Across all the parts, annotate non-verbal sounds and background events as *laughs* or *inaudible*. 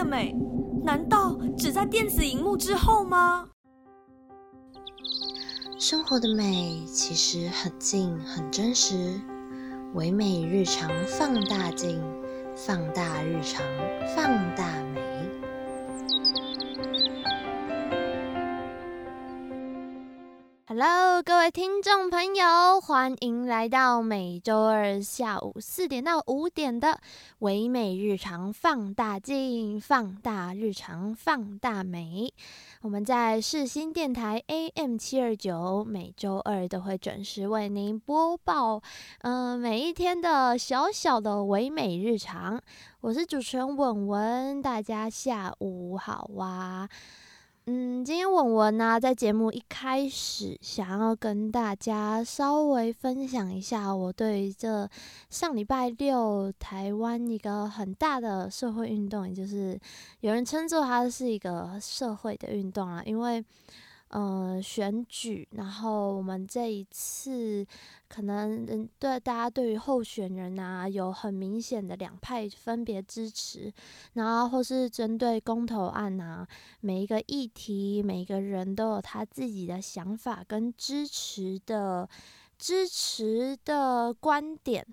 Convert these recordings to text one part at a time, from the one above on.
的美，难道只在电子荧幕之后吗？生活的美其实很近，很真实。唯美日常放大镜，放大日常，放大美。Hello，各位听众朋友，欢迎来到每周二下午四点到五点的唯美日常放大镜，放大日常，放大美。我们在世新电台 AM 七二九，每周二都会准时为您播报，嗯，每一天的小小的唯美日常。我是主持人文文，大家下午好哇。嗯，今天文文呢，在节目一开始，想要跟大家稍微分享一下我对这上礼拜六台湾一个很大的社会运动，也就是有人称作它是一个社会的运动啊，因为。呃，选举，然后我们这一次可能嗯，对大家对于候选人啊有很明显的两派分别支持，然后或是针对公投案啊，每一个议题，每一个人都有他自己的想法跟支持的支持的观点。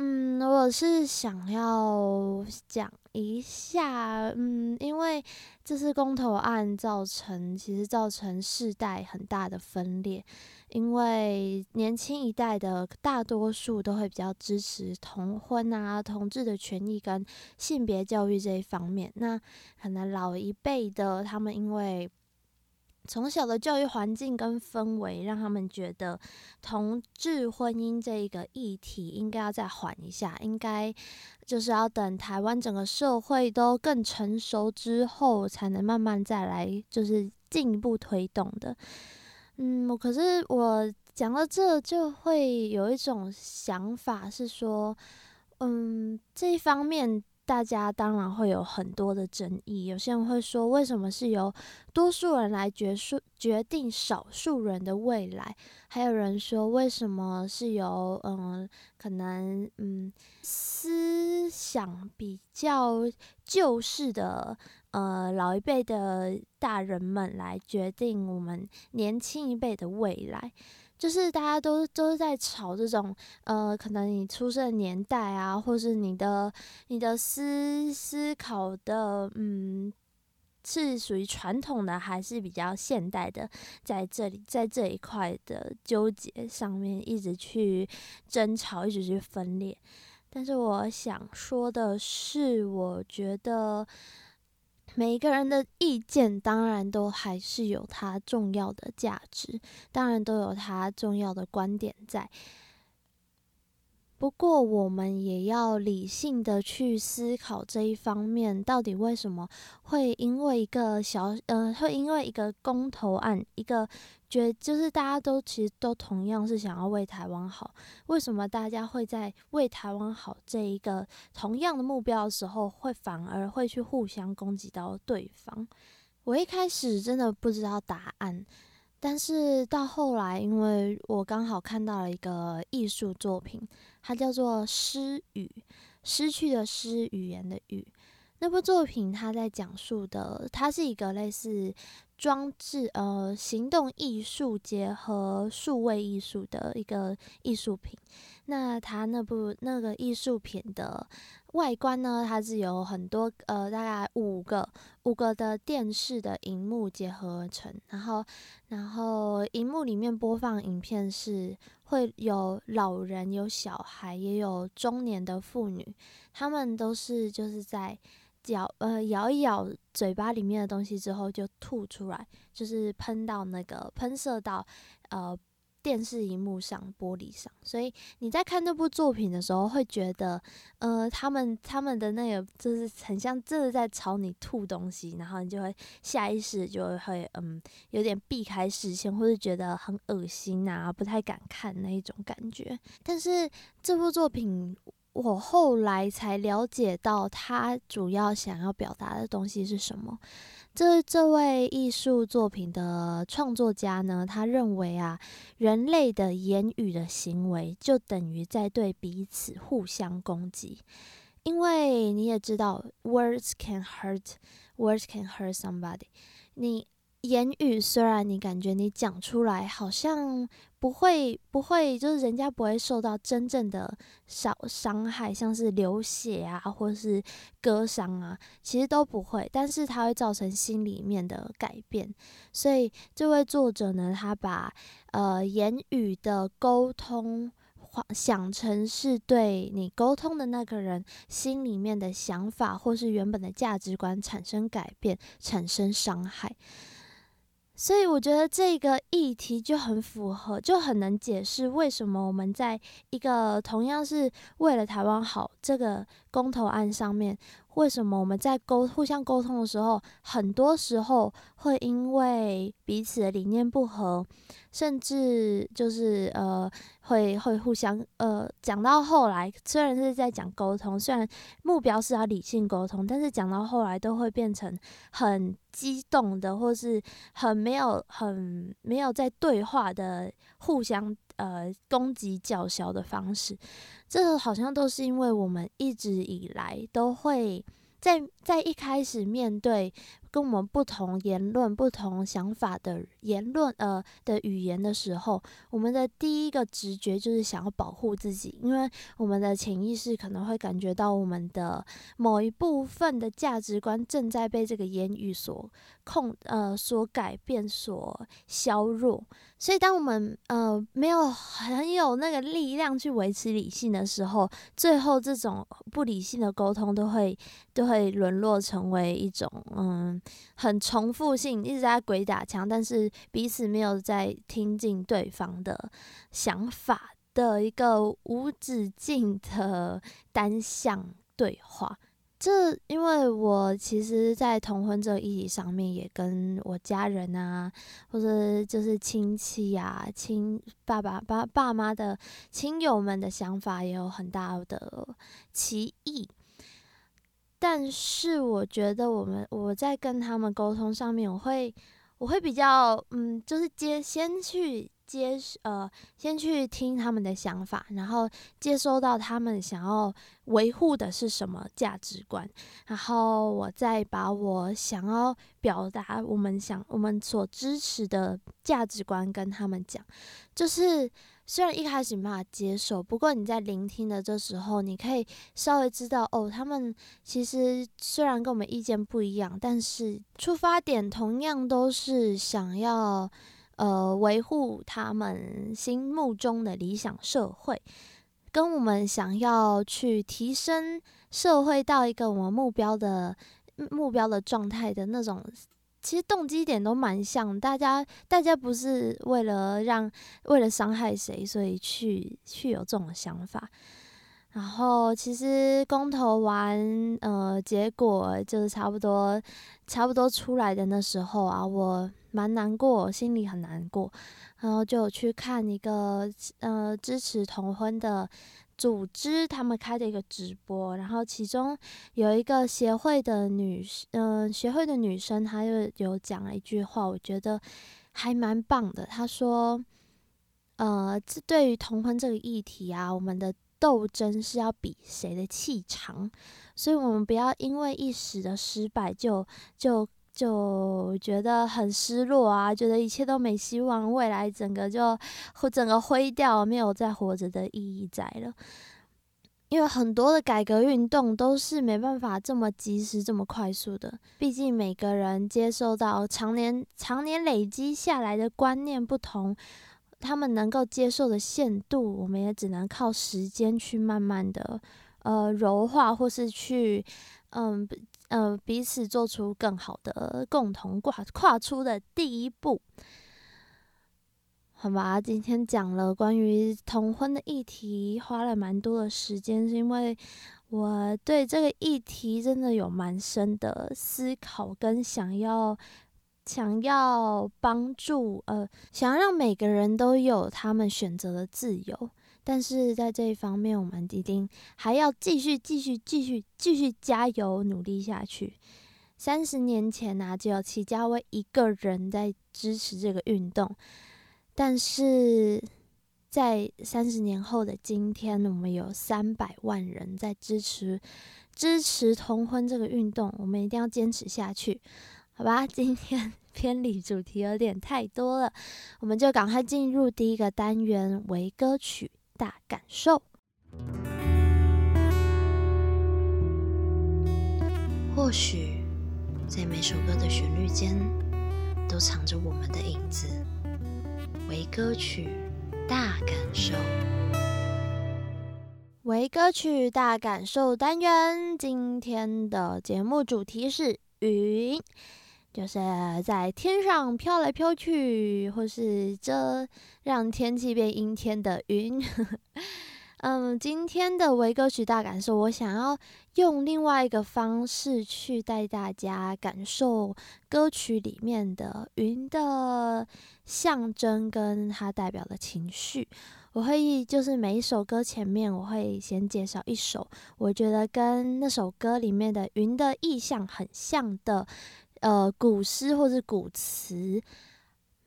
嗯，我是想要讲一下，嗯，因为这次公投案造成，其实造成世代很大的分裂，因为年轻一代的大多数都会比较支持同婚啊、同志的权益跟性别教育这一方面，那可能老一辈的他们因为。从小的教育环境跟氛围，让他们觉得同志婚姻这一个议题应该要再缓一下，应该就是要等台湾整个社会都更成熟之后，才能慢慢再来，就是进一步推动的。嗯，可是我讲到这，就会有一种想法是说，嗯，这一方面。大家当然会有很多的争议，有些人会说，为什么是由多数人来决数决定少数人的未来？还有人说，为什么是由嗯，可能嗯，思想比较旧式的呃老一辈的大人们来决定我们年轻一辈的未来？就是大家都都是在吵这种，呃，可能你出生年代啊，或是你的你的思思考的，嗯，是属于传统的还是比较现代的，在这里在这一块的纠结上面一直去争吵，一直去分裂。但是我想说的是，我觉得。每一个人的意见，当然都还是有它重要的价值，当然都有它重要的观点在。不过，我们也要理性的去思考这一方面，到底为什么会因为一个小，嗯，会因为一个公投案，一个觉，就是大家都其实都同样是想要为台湾好，为什么大家会在为台湾好这一个同样的目标的时候，会反而会去互相攻击到对方？我一开始真的不知道答案。但是到后来，因为我刚好看到了一个艺术作品，它叫做《失语》，失去的失，语言的语。那部作品，它在讲述的，它是一个类似装置，呃，行动艺术结合数位艺术的一个艺术品。那它那部那个艺术品的。外观呢，它是有很多呃，大概五个五个的电视的荧幕结合而成，然后然后荧幕里面播放影片是会有老人、有小孩，也有中年的妇女，他们都是就是在咬呃咬一咬嘴巴里面的东西之后就吐出来，就是喷到那个喷射到呃。电视荧幕上、玻璃上，所以你在看那部作品的时候，会觉得，呃，他们他们的那个就是很像真的在朝你吐东西，然后你就会下意识就会嗯，有点避开视线，或者觉得很恶心啊，不太敢看那一种感觉。但是这部作品，我后来才了解到，他主要想要表达的东西是什么。这这位艺术作品的创作家呢，他认为啊，人类的言语的行为就等于在对彼此互相攻击，因为你也知道，words can hurt，words can hurt somebody。你言语虽然你感觉你讲出来好像不会不会，就是人家不会受到真正的伤伤害，像是流血啊，或是割伤啊，其实都不会。但是它会造成心里面的改变。所以这位作者呢，他把呃言语的沟通。想成是对你沟通的那个人心里面的想法，或是原本的价值观产生改变，产生伤害。所以我觉得这个议题就很符合，就很能解释为什么我们在一个同样是为了台湾好这个公投案上面。为什么我们在沟互相沟通的时候，很多时候会因为彼此的理念不合，甚至就是呃会会互相呃讲到后来，虽然是在讲沟通，虽然目标是要理性沟通，但是讲到后来都会变成很激动的，或是很没有很没有在对话的互相。呃，攻击叫嚣的方式，这好像都是因为我们一直以来都会在在一开始面对。跟我们不同言论、不同想法的言论，呃的语言的时候，我们的第一个直觉就是想要保护自己，因为我们的潜意识可能会感觉到我们的某一部分的价值观正在被这个言语所控，呃，所改变、所削弱。所以，当我们呃没有很有那个力量去维持理性的时候，最后这种不理性的沟通都会都会沦落成为一种嗯。很重复性，一直在鬼打墙，但是彼此没有在听进对方的想法的一个无止境的单向对话。这因为我其实，在同婚这个议题上面，也跟我家人啊，或者就是亲戚呀、亲爸爸、爸爸妈的亲友们的想法，也有很大的歧义。但是我觉得，我们我在跟他们沟通上面，我会我会比较嗯，就是接先去接呃，先去听他们的想法，然后接收到他们想要维护的是什么价值观，然后我再把我想要表达我们想我们所支持的价值观跟他们讲，就是。虽然一开始没办法接受，不过你在聆听的这时候，你可以稍微知道哦，他们其实虽然跟我们意见不一样，但是出发点同样都是想要呃维护他们心目中的理想社会，跟我们想要去提升社会到一个我们目标的目标的状态的那种。其实动机点都蛮像，大家大家不是为了让为了伤害谁，所以去去有这种想法。然后其实公投完，呃，结果就是差不多差不多出来的那时候啊，我蛮难过，心里很难过，然后就去看一个呃支持同婚的。组织他们开的一个直播，然后其中有一个协会的女，嗯，协会的女生，她就有讲了一句话，我觉得还蛮棒的。她说：“呃，这对于同婚这个议题啊，我们的斗争是要比谁的气长，所以我们不要因为一时的失败就就。”就觉得很失落啊，觉得一切都没希望，未来整个就整个灰掉，没有再活着的意义在了。因为很多的改革运动都是没办法这么及时、这么快速的，毕竟每个人接受到常年、常年累积下来的观念不同，他们能够接受的限度，我们也只能靠时间去慢慢的呃柔化，或是去嗯。呃，彼此做出更好的共同跨跨出的第一步，好吧？今天讲了关于同婚的议题，花了蛮多的时间，是因为我对这个议题真的有蛮深的思考，跟想要想要帮助，呃，想要让每个人都有他们选择的自由。但是在这一方面，我们一定还要继续、继续、继续、继续加油努力下去。三十年前呢，只有齐家威一个人在支持这个运动，但是在三十年后的今天，我们有三百万人在支持支持同婚这个运动，我们一定要坚持下去，好吧？今天 *laughs* 偏离主题有点太多了，我们就赶快进入第一个单元为歌曲大感受。或许在每首歌的旋律间，都藏着我们的影子，为歌曲。大感受，为歌曲大感受单元，今天的节目主题是云，就是在天上飘来飘去，或是这让天气变阴天的云。*laughs* 嗯，今天的微歌曲大感受，我想要用另外一个方式去带大家感受歌曲里面的云的象征跟它代表的情绪。我会就是每一首歌前面，我会先介绍一首我觉得跟那首歌里面的云的意象很像的呃古诗或是古词。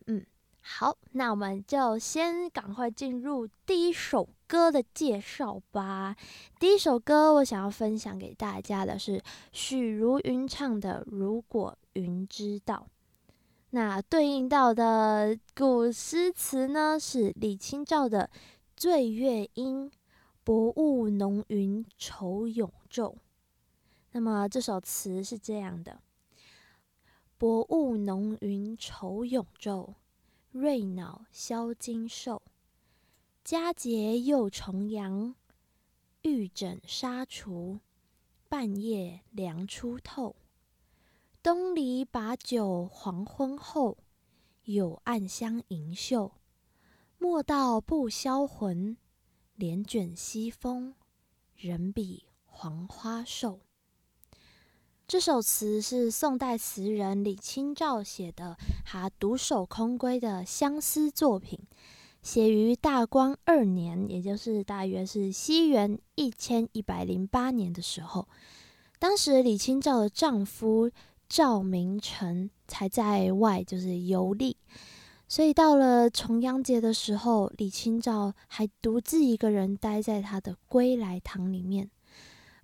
嗯，好，那我们就先赶快进入第一首。歌的介绍吧。第一首歌，我想要分享给大家的是许茹芸唱的《如果云知道》。那对应到的古诗词呢，是李清照的《醉月阴》：“薄雾浓云愁永昼。”那么这首词是这样的：“薄雾浓云愁永昼，瑞脑消金兽。”佳节又重阳，玉枕纱厨，半夜凉初透。东篱把酒黄昏后，有暗香盈袖。莫道不销魂，帘卷西风，人比黄花瘦。这首词是宋代词人李清照写的，他独守空闺的相思作品。写于大观二年，也就是大约是西元一千一百零八年的时候，当时李清照的丈夫赵明诚才在外就是游历，所以到了重阳节的时候，李清照还独自一个人待在她的归来堂里面。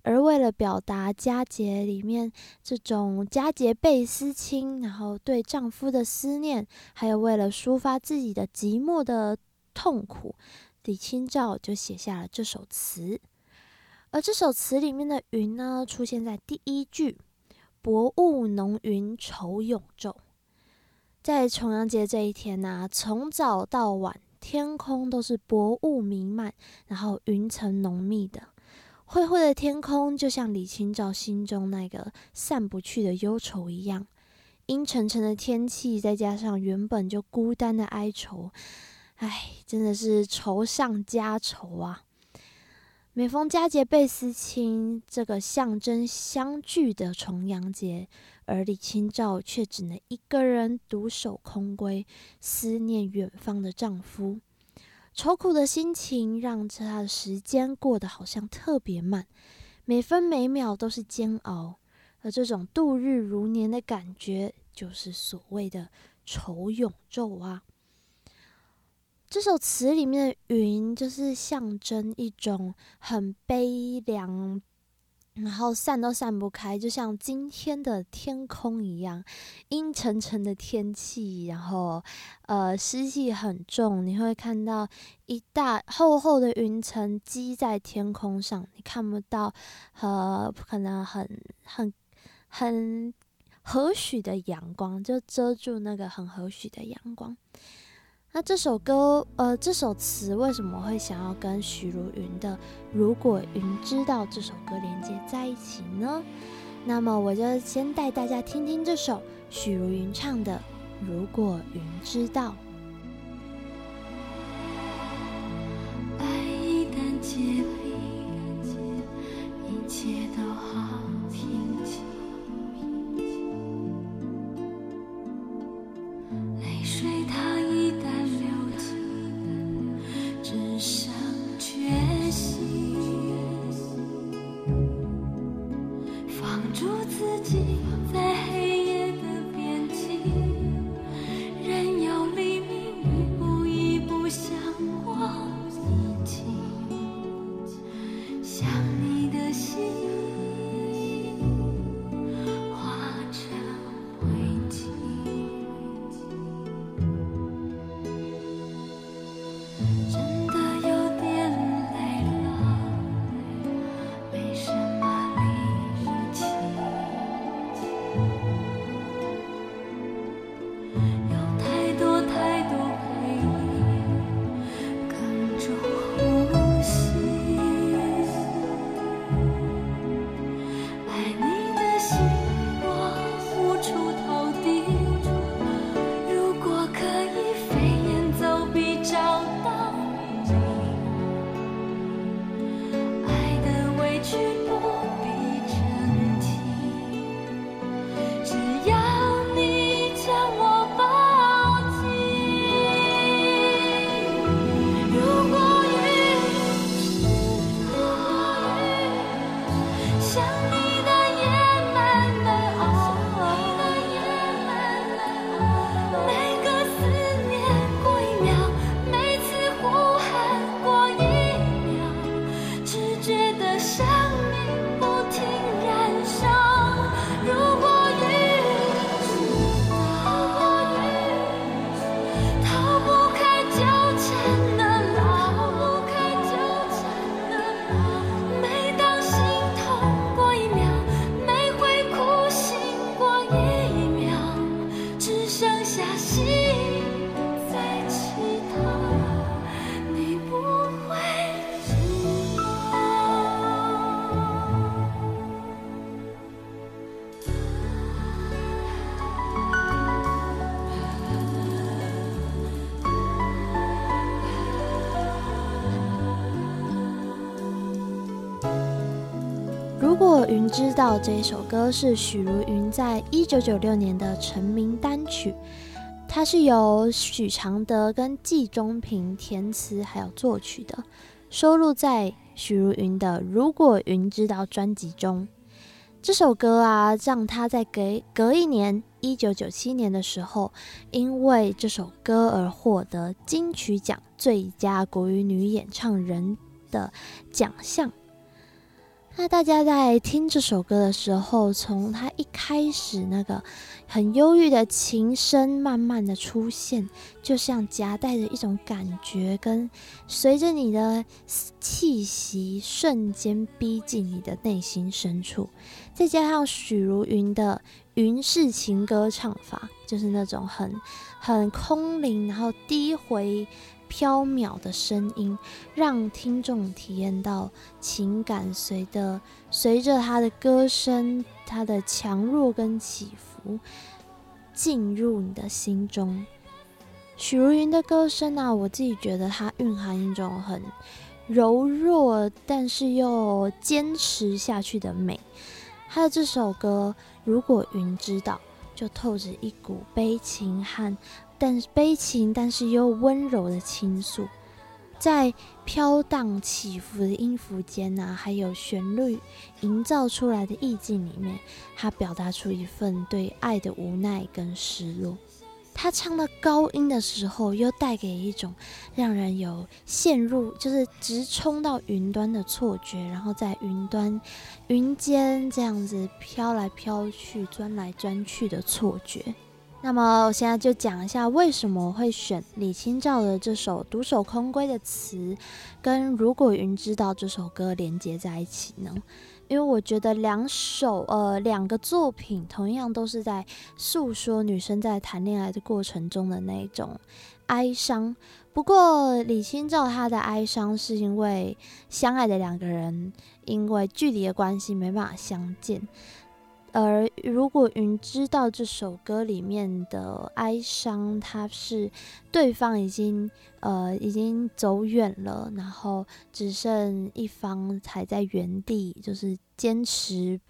而为了表达佳节里面这种佳节倍思亲，然后对丈夫的思念，还有为了抒发自己的寂寞的。痛苦，李清照就写下了这首词。而这首词里面的云呢，出现在第一句“薄雾浓云愁永昼”。在重阳节这一天呢，从早到晚，天空都是薄雾弥漫，然后云层浓密的，灰灰的天空就像李清照心中那个散不去的忧愁一样。阴沉沉的天气，再加上原本就孤单的哀愁。唉，真的是愁上加愁啊！每逢佳节倍思亲，这个象征相聚的重阳节，而李清照却只能一个人独守空闺，思念远方的丈夫。愁苦的心情让他的时间过得好像特别慢，每分每秒都是煎熬。而这种度日如年的感觉，就是所谓的愁永昼啊！这首词里面的云，就是象征一种很悲凉，然后散都散不开，就像今天的天空一样，阴沉沉的天气，然后呃湿气很重，你会看到一大厚厚的云层积在天空上，你看不到和可能很很很和煦的阳光，就遮住那个很和煦的阳光。那这首歌，呃，这首词为什么会想要跟许茹芸的《如果云知道》这首歌连接在一起呢？那么我就先带大家听听这首许茹芸唱的《如果云知道》。爱一旦结冰，一切自云知道这一首歌是许茹芸在一九九六年的成名单曲，它是由许常德跟季中平填词还有作曲的，收录在许茹芸的《如果云知道》专辑中。这首歌啊，让他在隔隔一年，一九九七年的时候，因为这首歌而获得金曲奖最佳国语女演唱人的奖项。那大家在听这首歌的时候，从他一开始那个很忧郁的琴声慢慢的出现，就像夹带着一种感觉，跟随着你的气息瞬间逼近你的内心深处，再加上许茹芸的云式情歌唱法，就是那种很很空灵，然后低回。飘渺的声音，让听众体验到情感随的随着他的歌声，他的强弱跟起伏，进入你的心中。许茹芸的歌声啊，我自己觉得它蕴含一种很柔弱，但是又坚持下去的美。他的这首歌，如果云知道，就透着一股悲情和。但是悲情，但是又温柔的倾诉，在飘荡起伏的音符间呐，还有旋律营造出来的意境里面，他表达出一份对爱的无奈跟失落。他唱到高音的时候，又带给一种让人有陷入就是直冲到云端的错觉，然后在云端、云间这样子飘来飘去、钻来钻去的错觉。那么我现在就讲一下为什么会选李清照的这首《独守空闺》的词，跟《如果云知道》这首歌连接在一起呢？因为我觉得两首呃两个作品同样都是在诉说女生在谈恋爱的过程中的那种哀伤。不过李清照她的哀伤是因为相爱的两个人因为距离的关系没办法相见。而如果云知道这首歌里面的哀伤，它是对方已经呃已经走远了，然后只剩一方还在原地，就是坚持，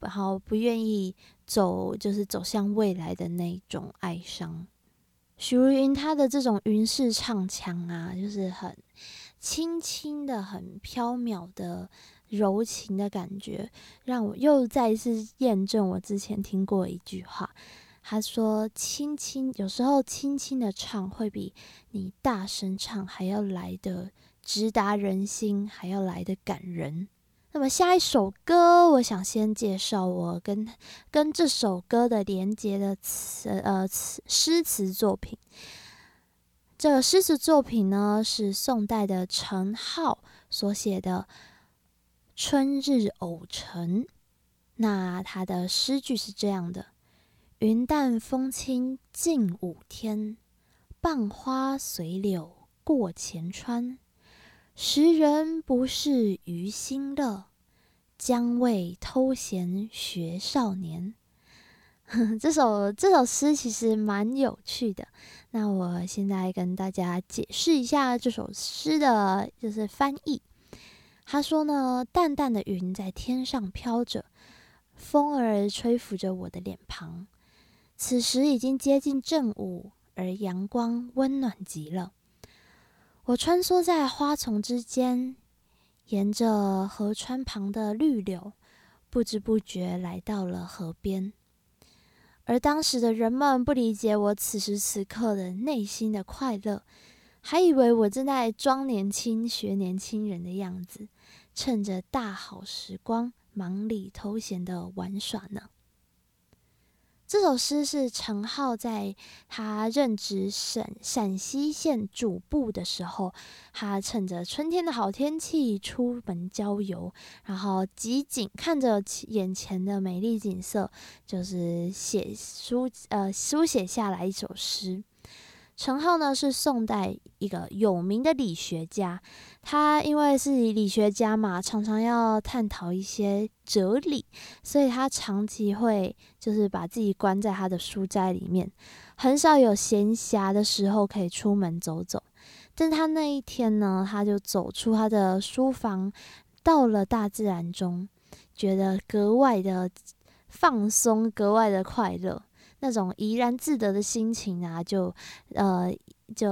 然后不愿意走，就是走向未来的那种哀伤。许茹芸她的这种云式唱腔啊，就是很轻轻的、很飘渺的。柔情的感觉，让我又再一次验证我之前听过一句话。他说：“轻轻，有时候轻轻的唱，会比你大声唱还要来的直达人心，还要来的感人。”那么下一首歌，我想先介绍我跟跟这首歌的连接的词，呃，词诗词作品。这个诗词作品呢，是宋代的陈浩所写的。春日偶成，那他的诗句是这样的：云淡风轻近五天，傍花随柳过前川。时人不识余心乐，将谓偷闲学少年。*laughs* 这首这首诗其实蛮有趣的。那我现在跟大家解释一下这首诗的，就是翻译。他说呢，淡淡的云在天上飘着，风儿吹拂着我的脸庞。此时已经接近正午，而阳光温暖极了。我穿梭在花丛之间，沿着河川旁的绿柳，不知不觉来到了河边。而当时的人们不理解我此时此刻的内心的快乐，还以为我正在装年轻、学年轻人的样子。趁着大好时光，忙里偷闲的玩耍呢。这首诗是陈浩在他任职陕陕西县主簿的时候，他趁着春天的好天气出门郊游，然后集景看着眼前的美丽景色，就是写书呃书写下来一首诗。陈浩呢是宋代一个有名的理学家，他因为是理学家嘛，常常要探讨一些哲理，所以他长期会就是把自己关在他的书斋里面，很少有闲暇的时候可以出门走走。但他那一天呢，他就走出他的书房，到了大自然中，觉得格外的放松，格外的快乐，那种怡然自得的心情啊，就呃就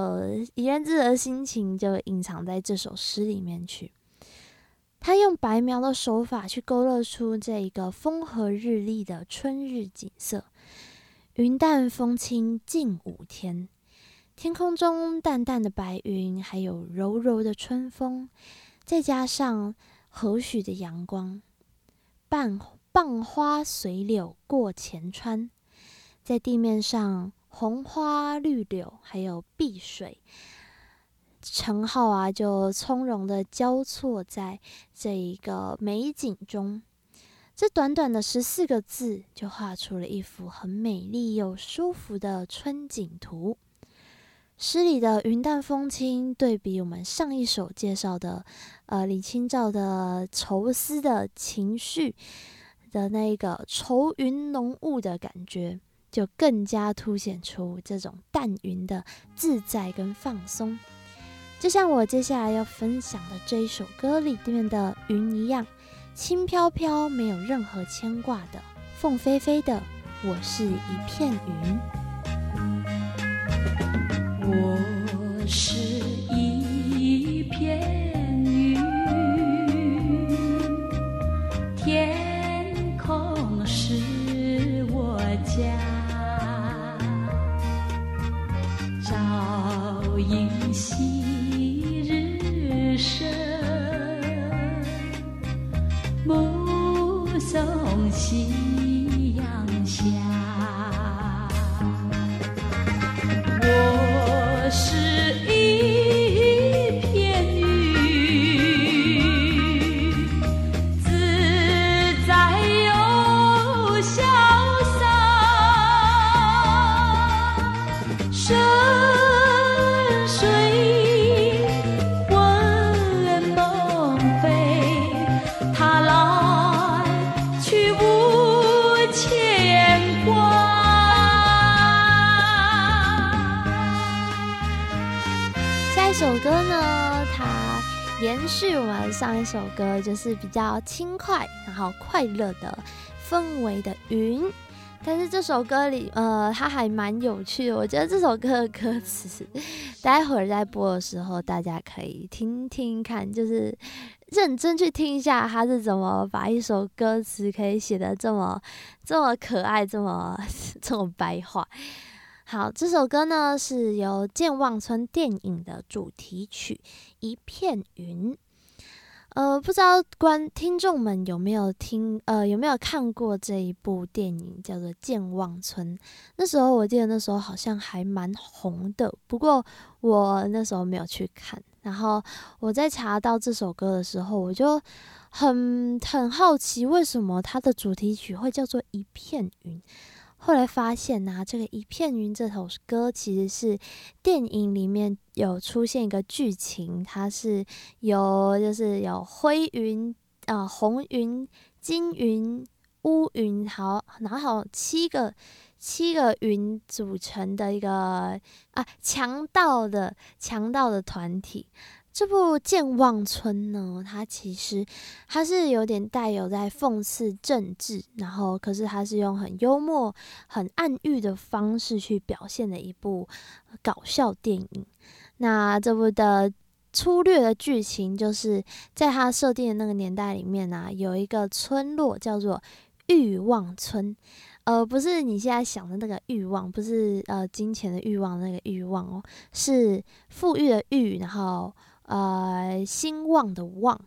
怡然自得的心情就隐藏在这首诗里面去。他用白描的手法去勾勒出这一个风和日丽的春日景色，云淡风轻近午天，天空中淡淡的白云，还有柔柔的春风，再加上和煦的阳光，半傍花随柳过前川，在地面上红花绿柳，还有碧水。陈浩啊，就从容的交错在这一个美景中。这短短的十四个字，就画出了一幅很美丽又舒服的春景图。诗里的云淡风轻，对比我们上一首介绍的，呃，李清照的愁思的情绪的那个愁云浓雾的感觉，就更加凸显出这种淡云的自在跟放松。就像我接下来要分享的这一首歌里面的云一样，轻飘飘，没有任何牵挂的，凤飞飞的，我是一片云。我是一片首歌呢，它延续我们上一首歌，就是比较轻快，然后快乐的氛围的云。但是这首歌里，呃，它还蛮有趣的。我觉得这首歌的歌词，待会儿在播的时候，大家可以听听看，就是认真去听一下，他是怎么把一首歌词可以写的这么这么可爱，这么 *laughs* 这么白话。好，这首歌呢是由《健忘村》电影的主题曲《一片云》。呃，不知道观听众们有没有听，呃，有没有看过这一部电影，叫做《健忘村》。那时候我记得那时候好像还蛮红的，不过我那时候没有去看。然后我在查到这首歌的时候，我就很很好奇，为什么它的主题曲会叫做《一片云》。后来发现呐、这个《一片云》这首歌其实是电影里面有出现一个剧情，它是有就是有灰云、啊、红云、金云、乌云，好，然后七个七个云组成的一个啊强盗的强盗的团体。这部《健忘村》呢，它其实它是有点带有在讽刺政治，然后可是它是用很幽默、很暗喻的方式去表现的一部搞笑电影。那这部的粗略的剧情就是在它设定的那个年代里面呢、有一个村落叫做欲望村。呃，不是你现在想的那个欲望，不是呃金钱的欲望那个欲望哦，是富裕的裕，然后呃兴旺的旺。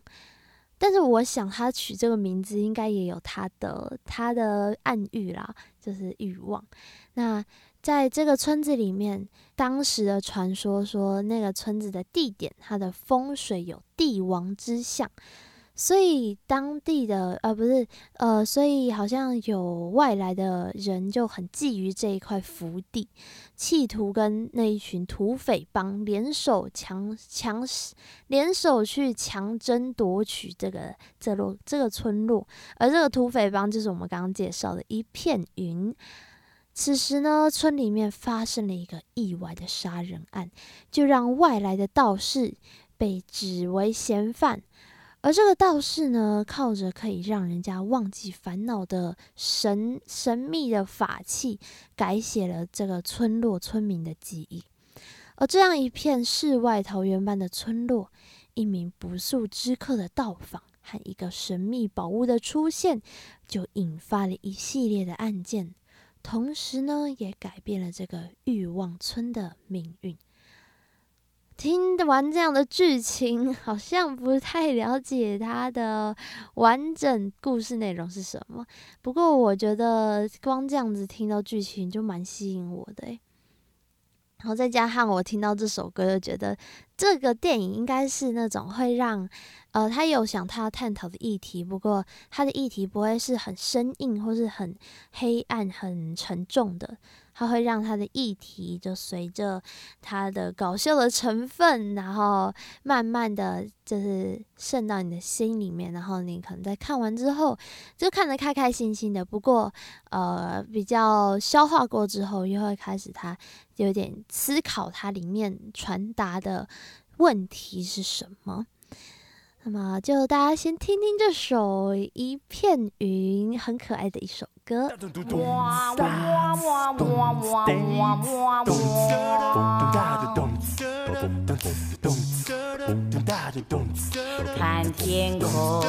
但是我想他取这个名字应该也有他的他的暗喻啦，就是欲望。那在这个村子里面，当时的传说说那个村子的地点，它的风水有帝王之相。所以当地的呃不是呃，所以好像有外来的人就很觊觎这一块福地，企图跟那一群土匪帮联手强强联手去强争夺取这个这落这个村落，而这个土匪帮就是我们刚刚介绍的一片云。此时呢，村里面发生了一个意外的杀人案，就让外来的道士被指为嫌犯。而这个道士呢，靠着可以让人家忘记烦恼的神神秘的法器，改写了这个村落村民的记忆。而这样一片世外桃源般的村落，一名不速之客的到访和一个神秘宝物的出现，就引发了一系列的案件，同时呢，也改变了这个欲望村的命运。听完这样的剧情，*laughs* 好像不太了解它的完整故事内容是什么。不过我觉得光这样子听到剧情就蛮吸引我的。然后再加上我听到这首歌，就觉得这个电影应该是那种会让，呃，他有想他探讨的议题，不过他的议题不会是很生硬或是很黑暗、很沉重的。它会让它的议题就随着它的搞笑的成分，然后慢慢的就是渗到你的心里面，然后你可能在看完之后就看得开开心心的。不过，呃，比较消化过之后，又会开始它有点思考它里面传达的问题是什么。那么，就大家先听听这首《一片云》，很可爱的一首歌。看天空，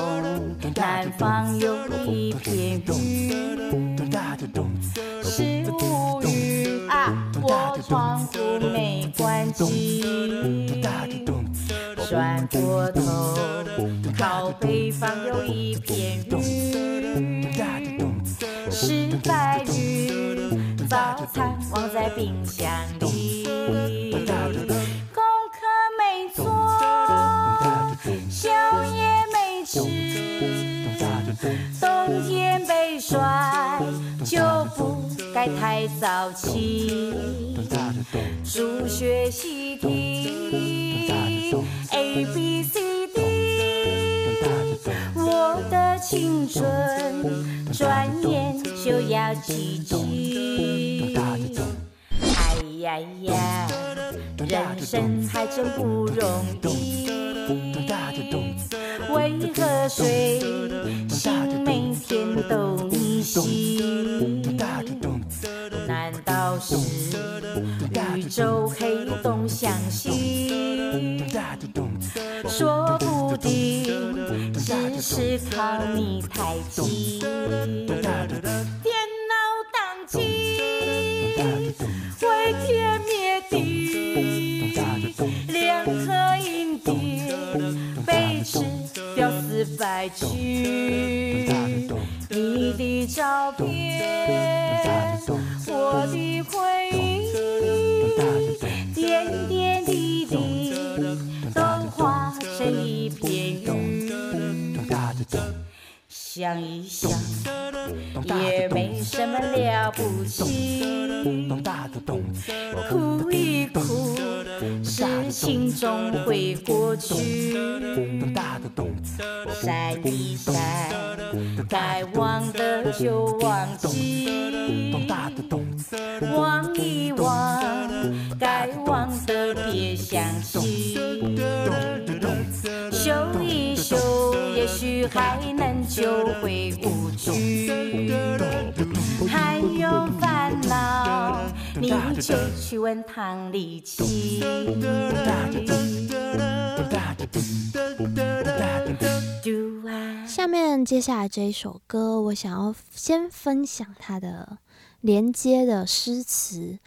南方有一片云，是乌云啊，我窗户没关紧。转过头，靠北方有一片云，是白云，早餐忘在冰箱里。功课没做，宵夜没吃，冬天被甩就不该太早起。数学习题。A B C D，我的青春转眼就要记起。哎呀呀，人生还真不容易。为何谁心每天都逆袭？难道是宇宙黑洞相吸？说不定只是靠你太急。电脑宕机，毁天灭地，两颗硬碟被吃掉四百 G。照片，我的回忆，点点滴滴都化成一片云。想一想，也没什么了不起。哭一哭，事情总会过去。闪一闪，该忘的就忘记。忘一忘，该忘的别想起。修一修，也许还能救回无惧。还有烦恼，你就去问唐立奇。下面接下来这一首歌，我想要先分享它的连接的诗词。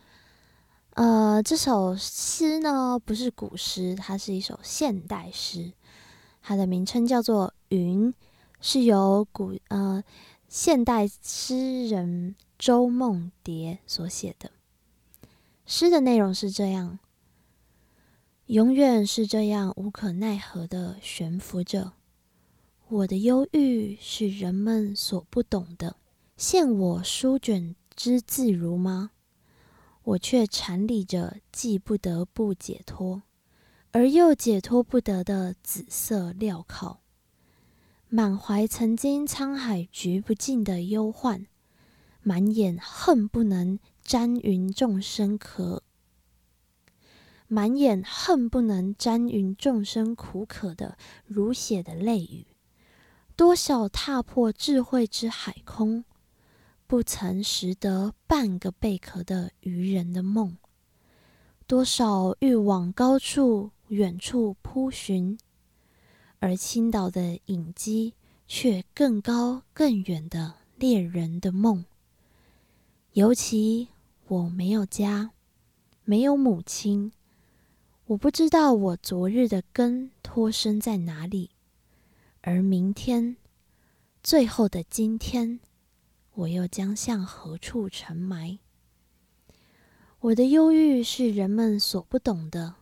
呃，这首诗呢不是古诗，它是一首现代诗，它的名称叫做《云》，是由古呃现代诗人周梦蝶所写的。诗的内容是这样：永远是这样无可奈何的悬浮着。我的忧郁是人们所不懂的，现我书卷之自如吗？我却缠理着既不得不解脱，而又解脱不得的紫色镣铐，满怀曾经沧海局不尽的忧患，满眼恨不能沾云众生可，满眼恨不能沾匀众生苦渴的如血的泪雨。多少踏破智慧之海空，不曾拾得半个贝壳的愚人的梦。多少欲往高处远处扑寻，而青岛的影迹却更高更远的猎人的梦。尤其我没有家，没有母亲，我不知道我昨日的根托生在哪里，而明天，最后的今天，我又将向何处沉埋？我的忧郁是人们所不懂的，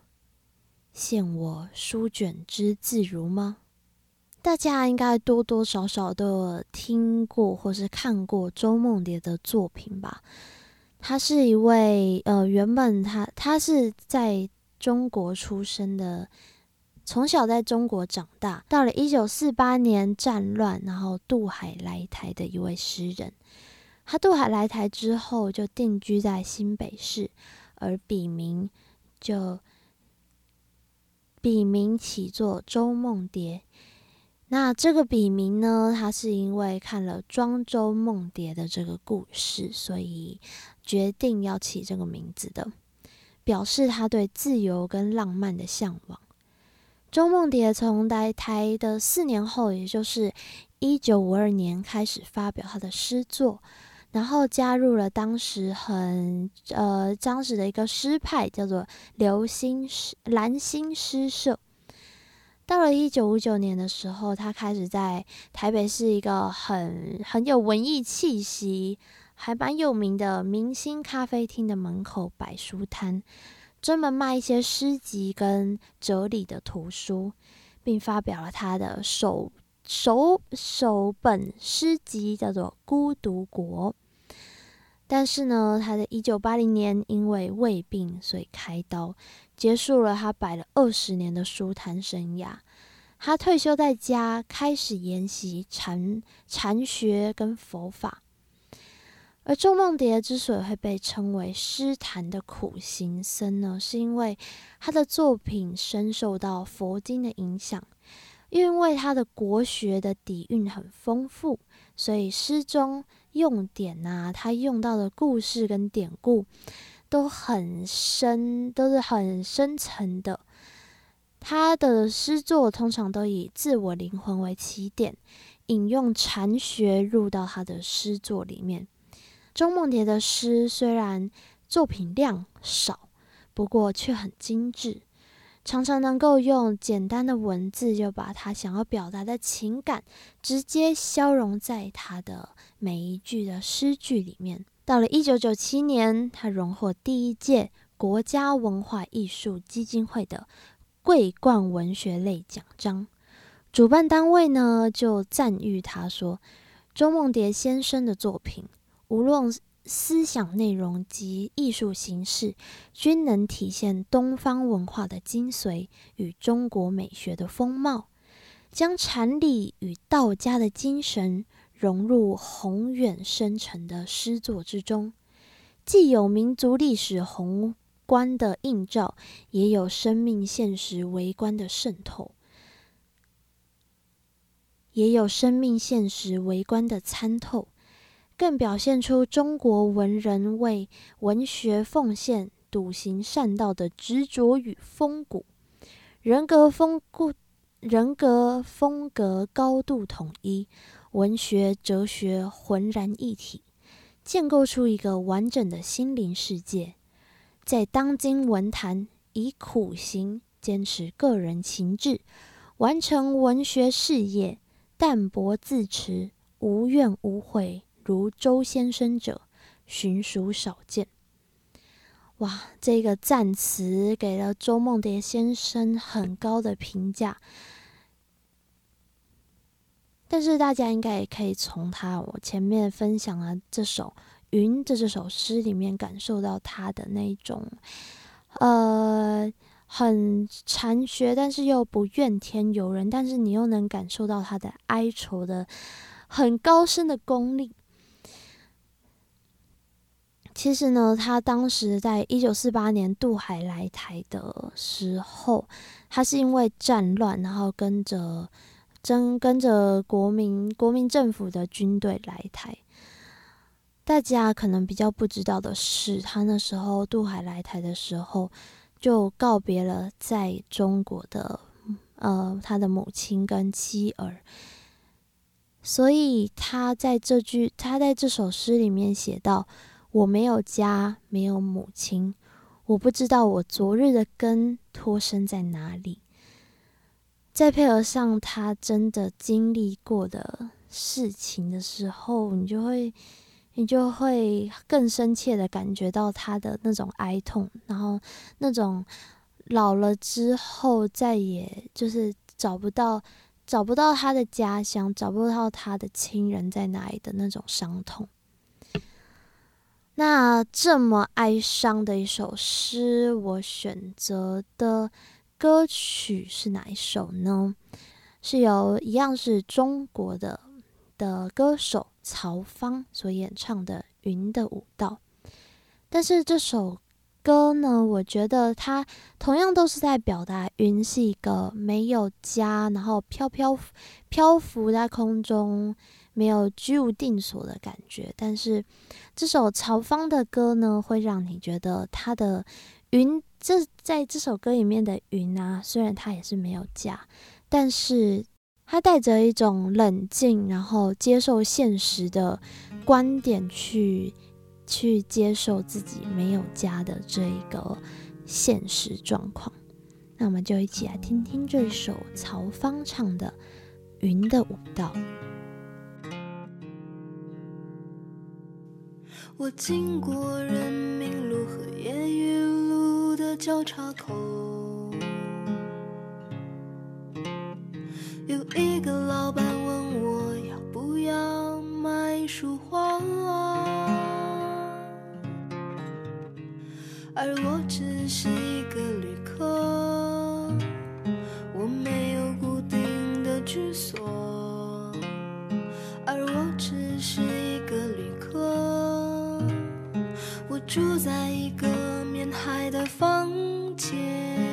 现我书卷之自如吗？大家应该多多少少都有听过或是看过周梦蝶的作品吧？他是一位呃，原本他他是在中国出生的，从小在中国长大，到了一九四八年战乱，然后渡海来台的一位诗人。他渡海来台之后，就定居在新北市，而笔名就笔名起作周梦蝶。那这个笔名呢，他是因为看了《庄周梦蝶》的这个故事，所以决定要起这个名字的，表示他对自由跟浪漫的向往。周梦蝶从来台的四年后，也就是一九五二年开始发表他的诗作。然后加入了当时很呃当时的一个诗派，叫做流星诗蓝星诗社。到了一九五九年的时候，他开始在台北市一个很很有文艺气息、还蛮有名的明星咖啡厅的门口摆书摊，专门卖一些诗集跟哲理的图书，并发表了他的首首首本诗集，叫做《孤独国》。但是呢，他在一九八零年因为胃病，所以开刀，结束了他摆了二十年的书坛生涯。他退休在家，开始研习禅禅学跟佛法。而周梦蝶之所以会被称为诗坛的苦行僧呢，是因为他的作品深受到佛经的影响，因为他的国学的底蕴很丰富，所以诗中。用典啊，他用到的故事跟典故都很深，都是很深层的。他的诗作通常都以自我灵魂为起点，引用禅学入到他的诗作里面。周梦蝶的诗虽然作品量少，不过却很精致。常常能够用简单的文字，就把他想要表达的情感直接消融在他的每一句的诗句里面。到了一九九七年，他荣获第一届国家文化艺术基金会的桂冠文学类奖章。主办单位呢就赞誉他说：“周梦蝶先生的作品，无论……”思想内容及艺术形式，均能体现东方文化的精髓与中国美学的风貌，将禅理与道家的精神融入宏远深沉的诗作之中，既有民族历史宏观的映照，也有生命现实微观的渗透，也有生命现实微观的参透。更表现出中国文人为文学奉献、笃行善道的执着与风骨，人格风骨人格风格高度统一，文学哲学浑然一体，建构出一个完整的心灵世界。在当今文坛，以苦行坚持个人情志，完成文学事业，淡泊自持，无怨无悔。如周先生者，寻属少见。哇，这个赞词给了周梦蝶先生很高的评价。但是大家应该也可以从他我前面分享的这首《云》的这首诗里面，感受到他的那种呃很禅学，但是又不怨天尤人，但是你又能感受到他的哀愁的很高深的功力。其实呢，他当时在一九四八年渡海来台的时候，他是因为战乱，然后跟着跟跟着国民国民政府的军队来台。大家可能比较不知道的是，他那时候渡海来台的时候，就告别了在中国的呃他的母亲跟妻儿。所以他在这句，他在这首诗里面写道：“我没有家，没有母亲，我不知道我昨日的根托生在哪里。”再配合上他真的经历过的事情的时候，你就会，你就会更深切的感觉到他的那种哀痛，然后那种老了之后再也就是找不到。找不到他的家乡，找不到他的亲人在哪里的那种伤痛。那这么哀伤的一首诗，我选择的歌曲是哪一首呢？是由一样是中国的的歌手曹芳所演唱的《云的舞蹈》，但是这首。歌呢？我觉得它同样都是在表达云是一个没有家，然后飘飘漂浮在空中，没有居无定所的感觉。但是这首曹芳的歌呢，会让你觉得他的云，这在这首歌里面的云啊，虽然它也是没有家，但是他带着一种冷静，然后接受现实的观点去。去接受自己没有家的这一个现实状况，那我们就一起来听听这首曹芳唱的《云的舞蹈》。我经过人民路和夜雨路的交叉口，有一个老板问我要不要买一束花。而我只是一个旅客，我没有固定的居所。而我只是住在一个面海的房间。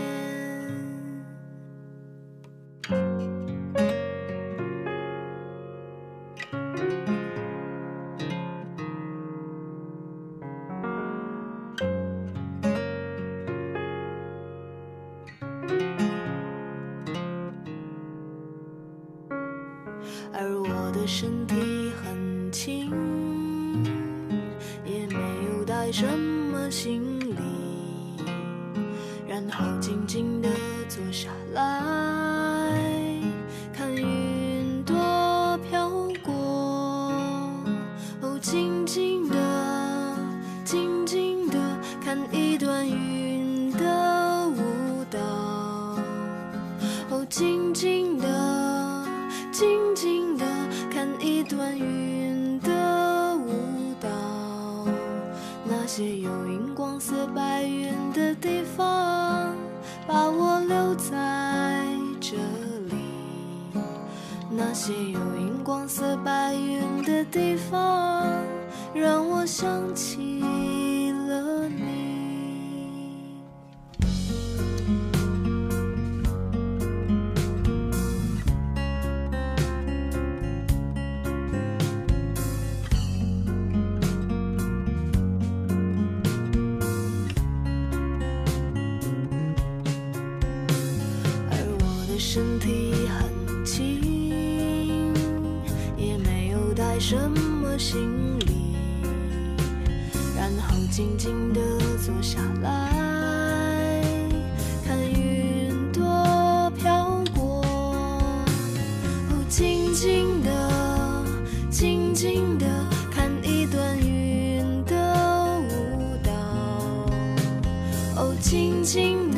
静静，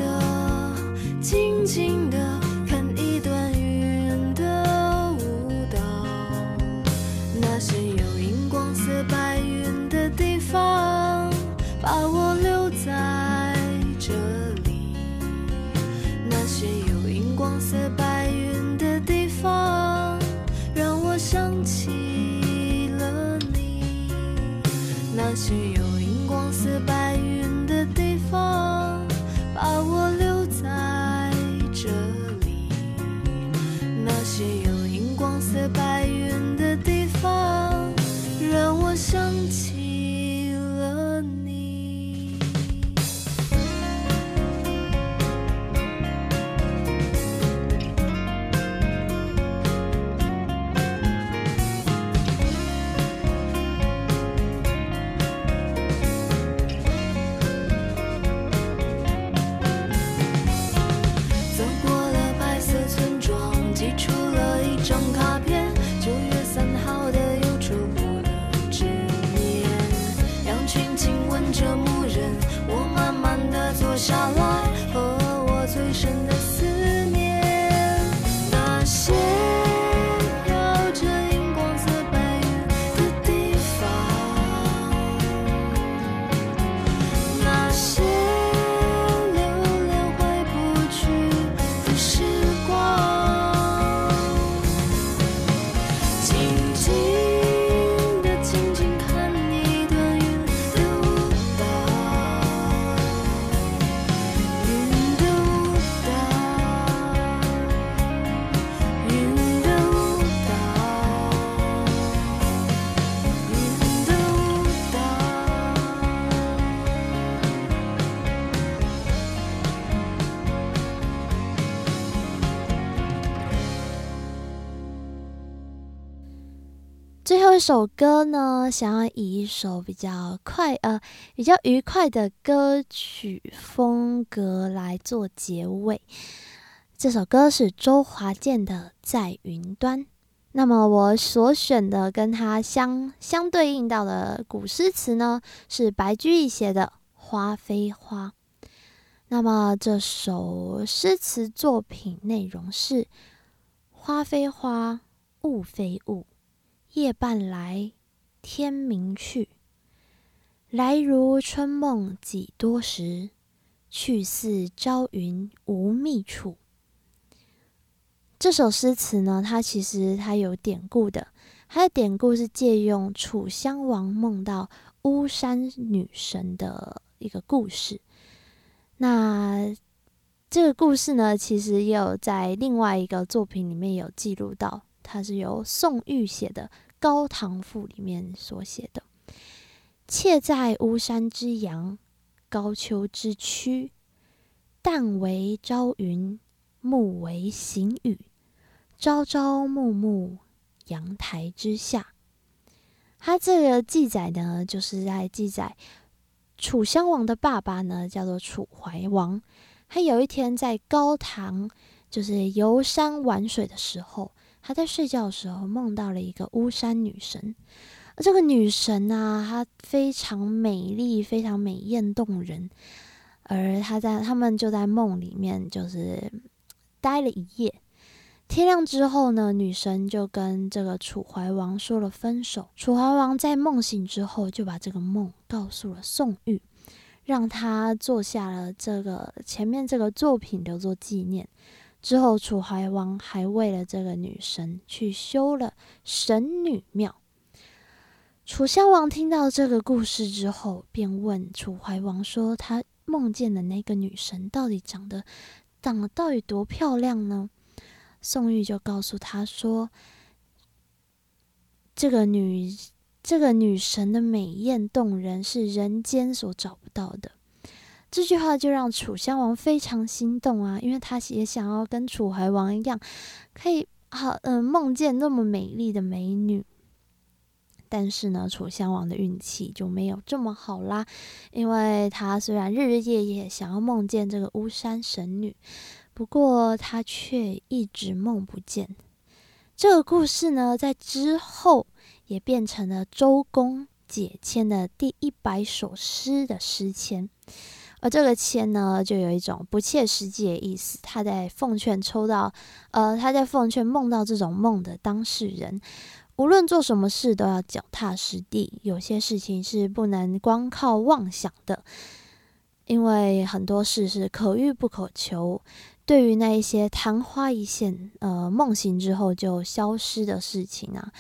这首歌呢，想要以一首比较快呃比较愉快的歌曲风格来做结尾。这首歌是周华健的《在云端》。那么我所选的跟它相相对应到的古诗词呢，是白居易写的《花非花》。那么这首诗词作品内容是：花非花，雾非雾。夜半来，天明去。来如春梦几多时，去似朝云无觅处。这首诗词呢，它其实它有典故的，它的典故是借用楚襄王梦到巫山女神的一个故事。那这个故事呢，其实也有在另外一个作品里面有记录到。它是由宋玉写的《高唐赋》里面所写的。妾在巫山之阳，高丘之曲。旦为朝云，暮为行雨。朝朝暮暮，阳台之下。它这个记载呢，就是在记载楚襄王的爸爸呢，叫做楚怀王。他有一天在高唐，就是游山玩水的时候。他在睡觉的时候梦到了一个巫山女神，而这个女神啊，她非常美丽，非常美艳动人。而他在他们就在梦里面，就是待了一夜。天亮之后呢，女神就跟这个楚怀王说了分手。楚怀王在梦醒之后，就把这个梦告诉了宋玉，让他做下了这个前面这个作品留作纪念。之后，楚怀王还为了这个女神去修了神女庙。楚襄王听到这个故事之后，便问楚怀王说：“他梦见的那个女神到底长得长得到底多漂亮呢？”宋玉就告诉他说：“这个女这个女神的美艳动人，是人间所找不到的。”这句话就让楚襄王非常心动啊，因为他也想要跟楚怀王一样，可以好嗯梦见那么美丽的美女。但是呢，楚襄王的运气就没有这么好啦，因为他虽然日日夜夜想要梦见这个巫山神女，不过他却一直梦不见。这个故事呢，在之后也变成了周公解签的第一百首诗的诗签。而这个签呢，就有一种不切实际的意思。他在奉劝抽到，呃，他在奉劝梦到这种梦的当事人，无论做什么事都要脚踏实地。有些事情是不能光靠妄想的，因为很多事是可遇不可求。对于那一些昙花一现，呃，梦醒之后就消失的事情啊，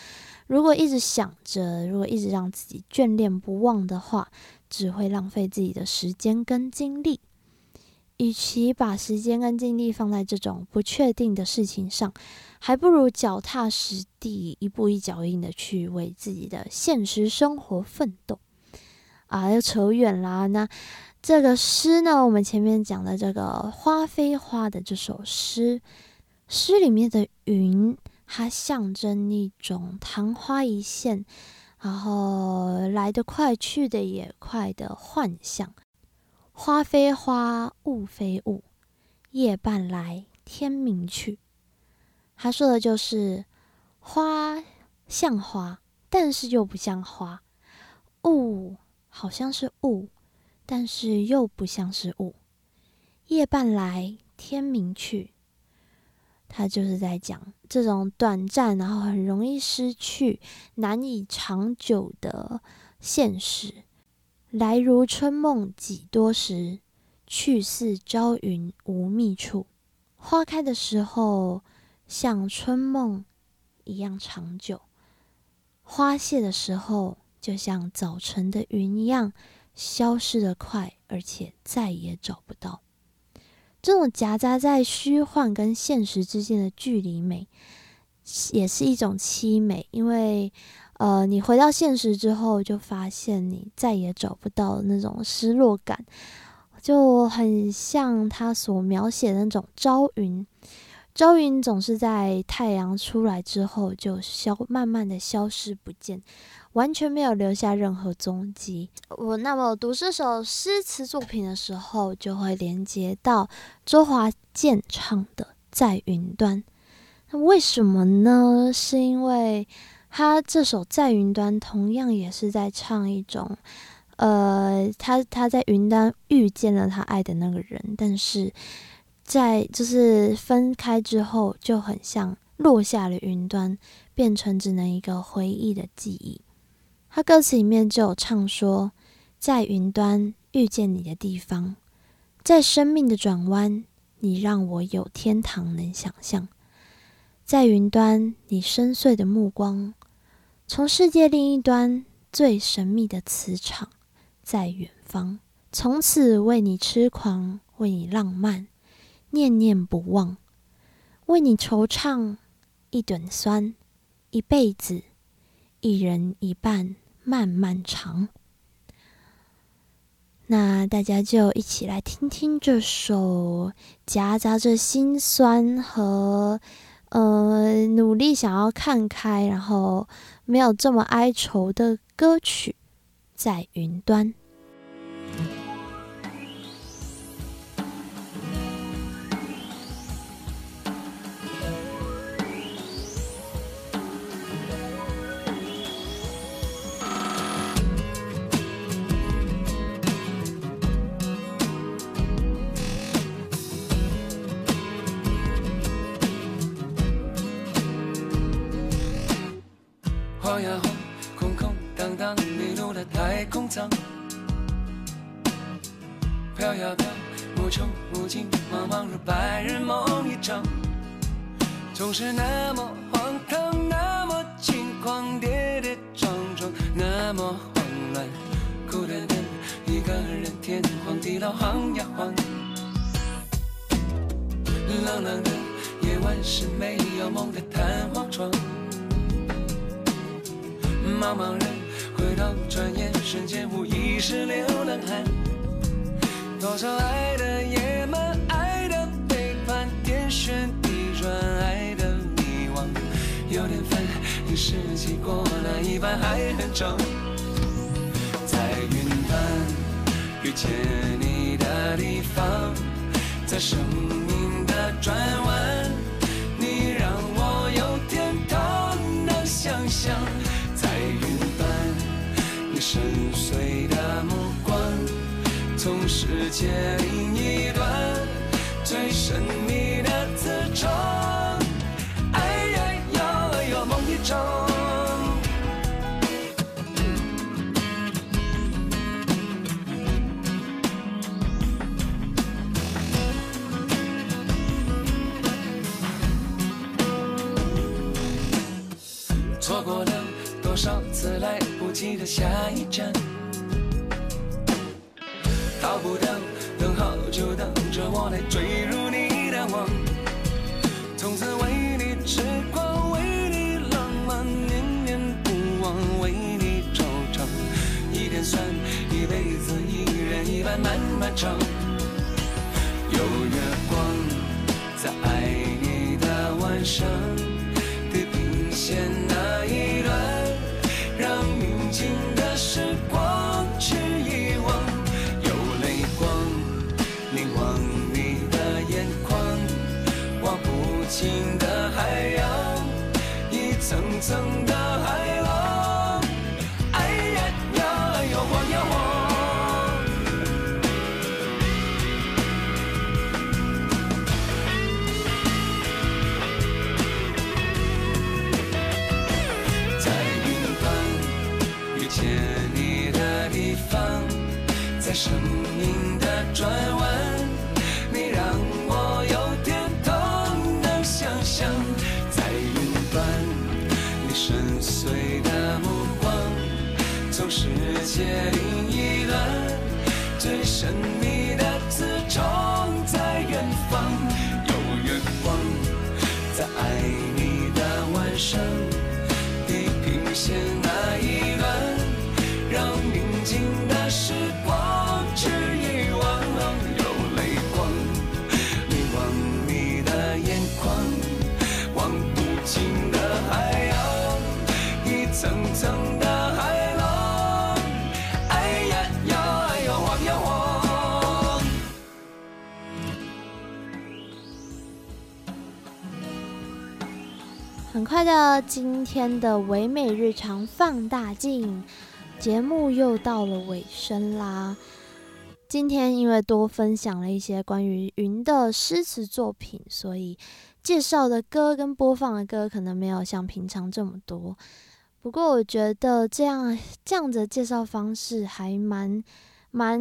如果一直想着，如果一直让自己眷恋不忘的话，只会浪费自己的时间跟精力。与其把时间跟精力放在这种不确定的事情上，还不如脚踏实地，一步一脚印的去为自己的现实生活奋斗。啊，又扯远啦。那这个诗呢，我们前面讲的这个花非花的这首诗，诗里面的云，它象征一种昙花一现，然后来得快去得也快的幻象。花非花，雾非雾，夜半来，天明去。他说的就是花像花，但是又不像花；雾好像是雾，但是又不像是雾。夜半来，天明去。他就是在讲这种短暂，然后很容易失去、难以长久的现实。来如春梦几多时，去似朝云无觅处。花开的时候像春梦一样长久，花谢的时候就像早晨的云一样消失的快，而且再也找不到。这种夹杂在虚幻跟现实之间的距离美，也是一种凄美，因为。呃，你回到现实之后，就发现你再也找不到那种失落感，就很像他所描写的那种朝云。朝云总是在太阳出来之后就消，慢慢的消失不见，完全没有留下任何踪迹。我那么读这首诗词作品的时候，就会连接到周华健唱的《在云端》。那为什么呢？是因为。他这首在云端，同样也是在唱一种，呃，他他在云端遇见了他爱的那个人，但是在就是分开之后，就很像落下了云端，变成只能一个回忆的记忆。他歌词里面就有唱说，在云端遇见你的地方，在生命的转弯，你让我有天堂能想象。在云端，你深邃的目光。从世界另一端，最神秘的磁场在远方。从此为你痴狂，为你浪漫，念念不忘，为你惆怅，一顿酸，一辈子，一人一半，漫漫长。那大家就一起来听听这首夹杂着心酸和。呃，努力想要看开，然后没有这么哀愁的歌曲，在云端。太空舱，飘呀飘，无穷无尽，茫茫如白日梦一场。总是那么荒唐，那么轻狂，跌跌撞撞，那么慌乱，孤单单一个人，天荒地老，晃呀晃。冷冷的夜晚是没有梦的弹簧床，茫茫人。回头转眼，瞬间无疑是流浪汉。多少爱的野蛮，爱的背叛，天旋地转，爱的迷惘。有点烦，一世纪过了一半还很长。在云端遇见你的地方，在生命的转弯，你让我有天堂能想象。深邃的目光，从世界另一端，最神秘的磁场。下一站，逃不掉，等候就等着我来坠入你的网，从此为你痴狂，为你浪漫，念念不忘，为你惆怅。一点酸，一辈子一人一半漫漫长。今天的唯美日常放大镜节目又到了尾声啦。今天因为多分享了一些关于云的诗词作品，所以介绍的歌跟播放的歌可能没有像平常这么多。不过我觉得这样这样的介绍方式还蛮蛮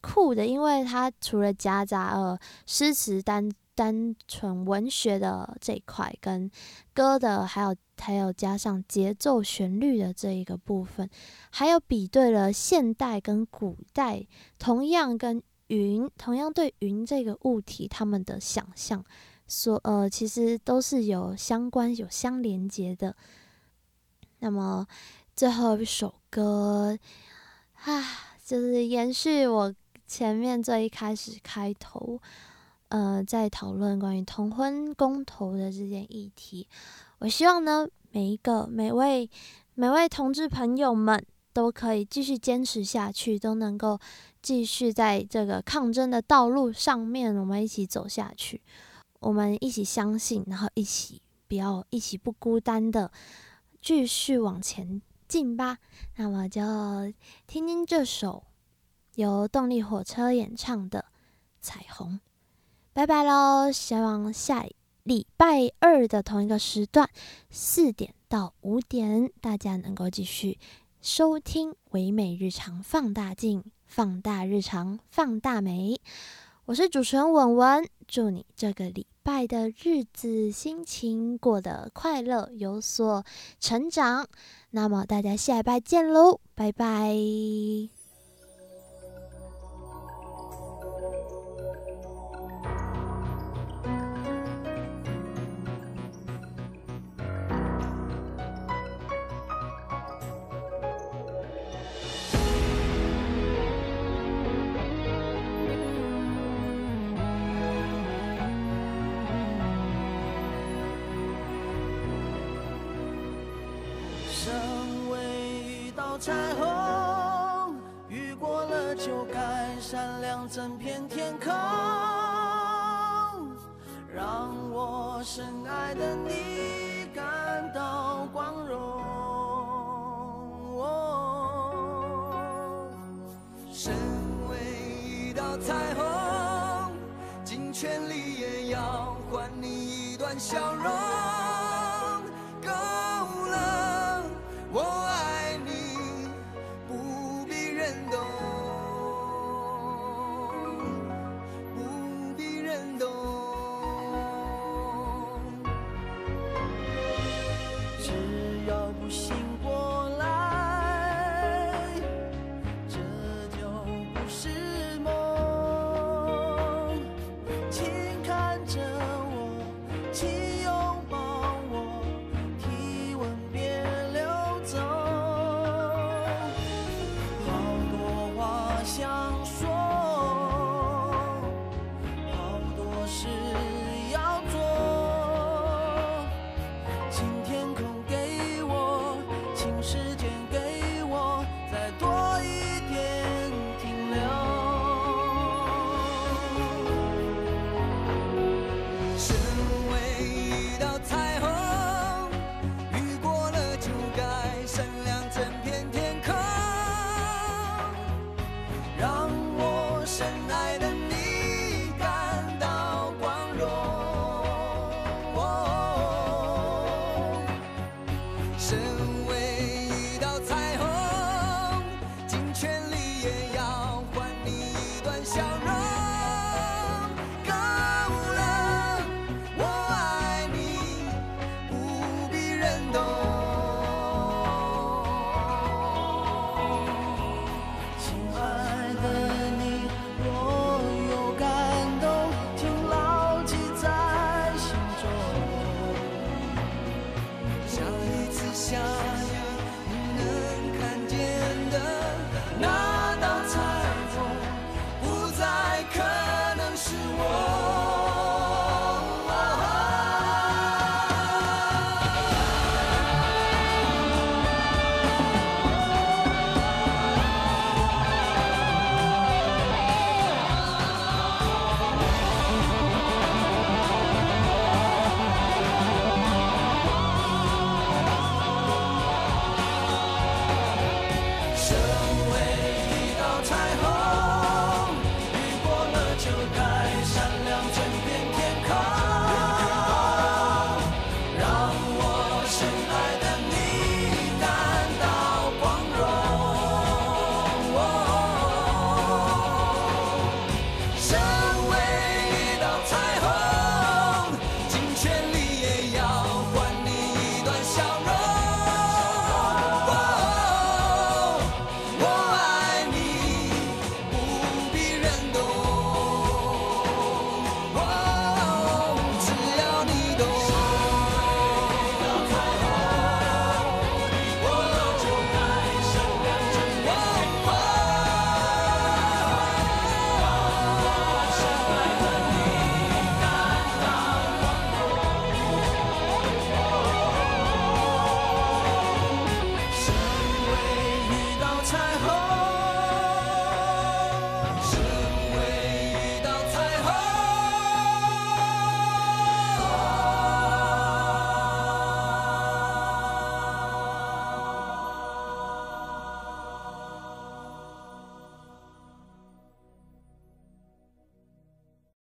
酷的，因为它除了夹杂了诗词单单纯文学的这一块，跟歌的还有还有加上节奏旋律的这一个部分，还有比对了现代跟古代，同样跟云，同样对云这个物体他们的想象，所呃其实都是有相关有相连接的。那么最后一首歌啊，就是延续我前面最一开始开头。呃，在讨论关于同婚公投的这件议题，我希望呢，每一个每位每位同志朋友们都可以继续坚持下去，都能够继续在这个抗争的道路上面，我们一起走下去，我们一起相信，然后一起不要一起不孤单的继续往前进吧。那么就听听这首由动力火车演唱的《彩虹》。拜拜喽！希望下礼拜二的同一个时段，四点到五点，大家能够继续收听唯美日常放大镜，放大日常，放大美。我是主持人文文，祝你这个礼拜的日子心情过得快乐，有所成长。那么大家下礼拜见喽，拜拜。闪亮整片天空，让我深爱的你感到光荣。哦身为一道彩虹，尽全力也要换你一段笑容。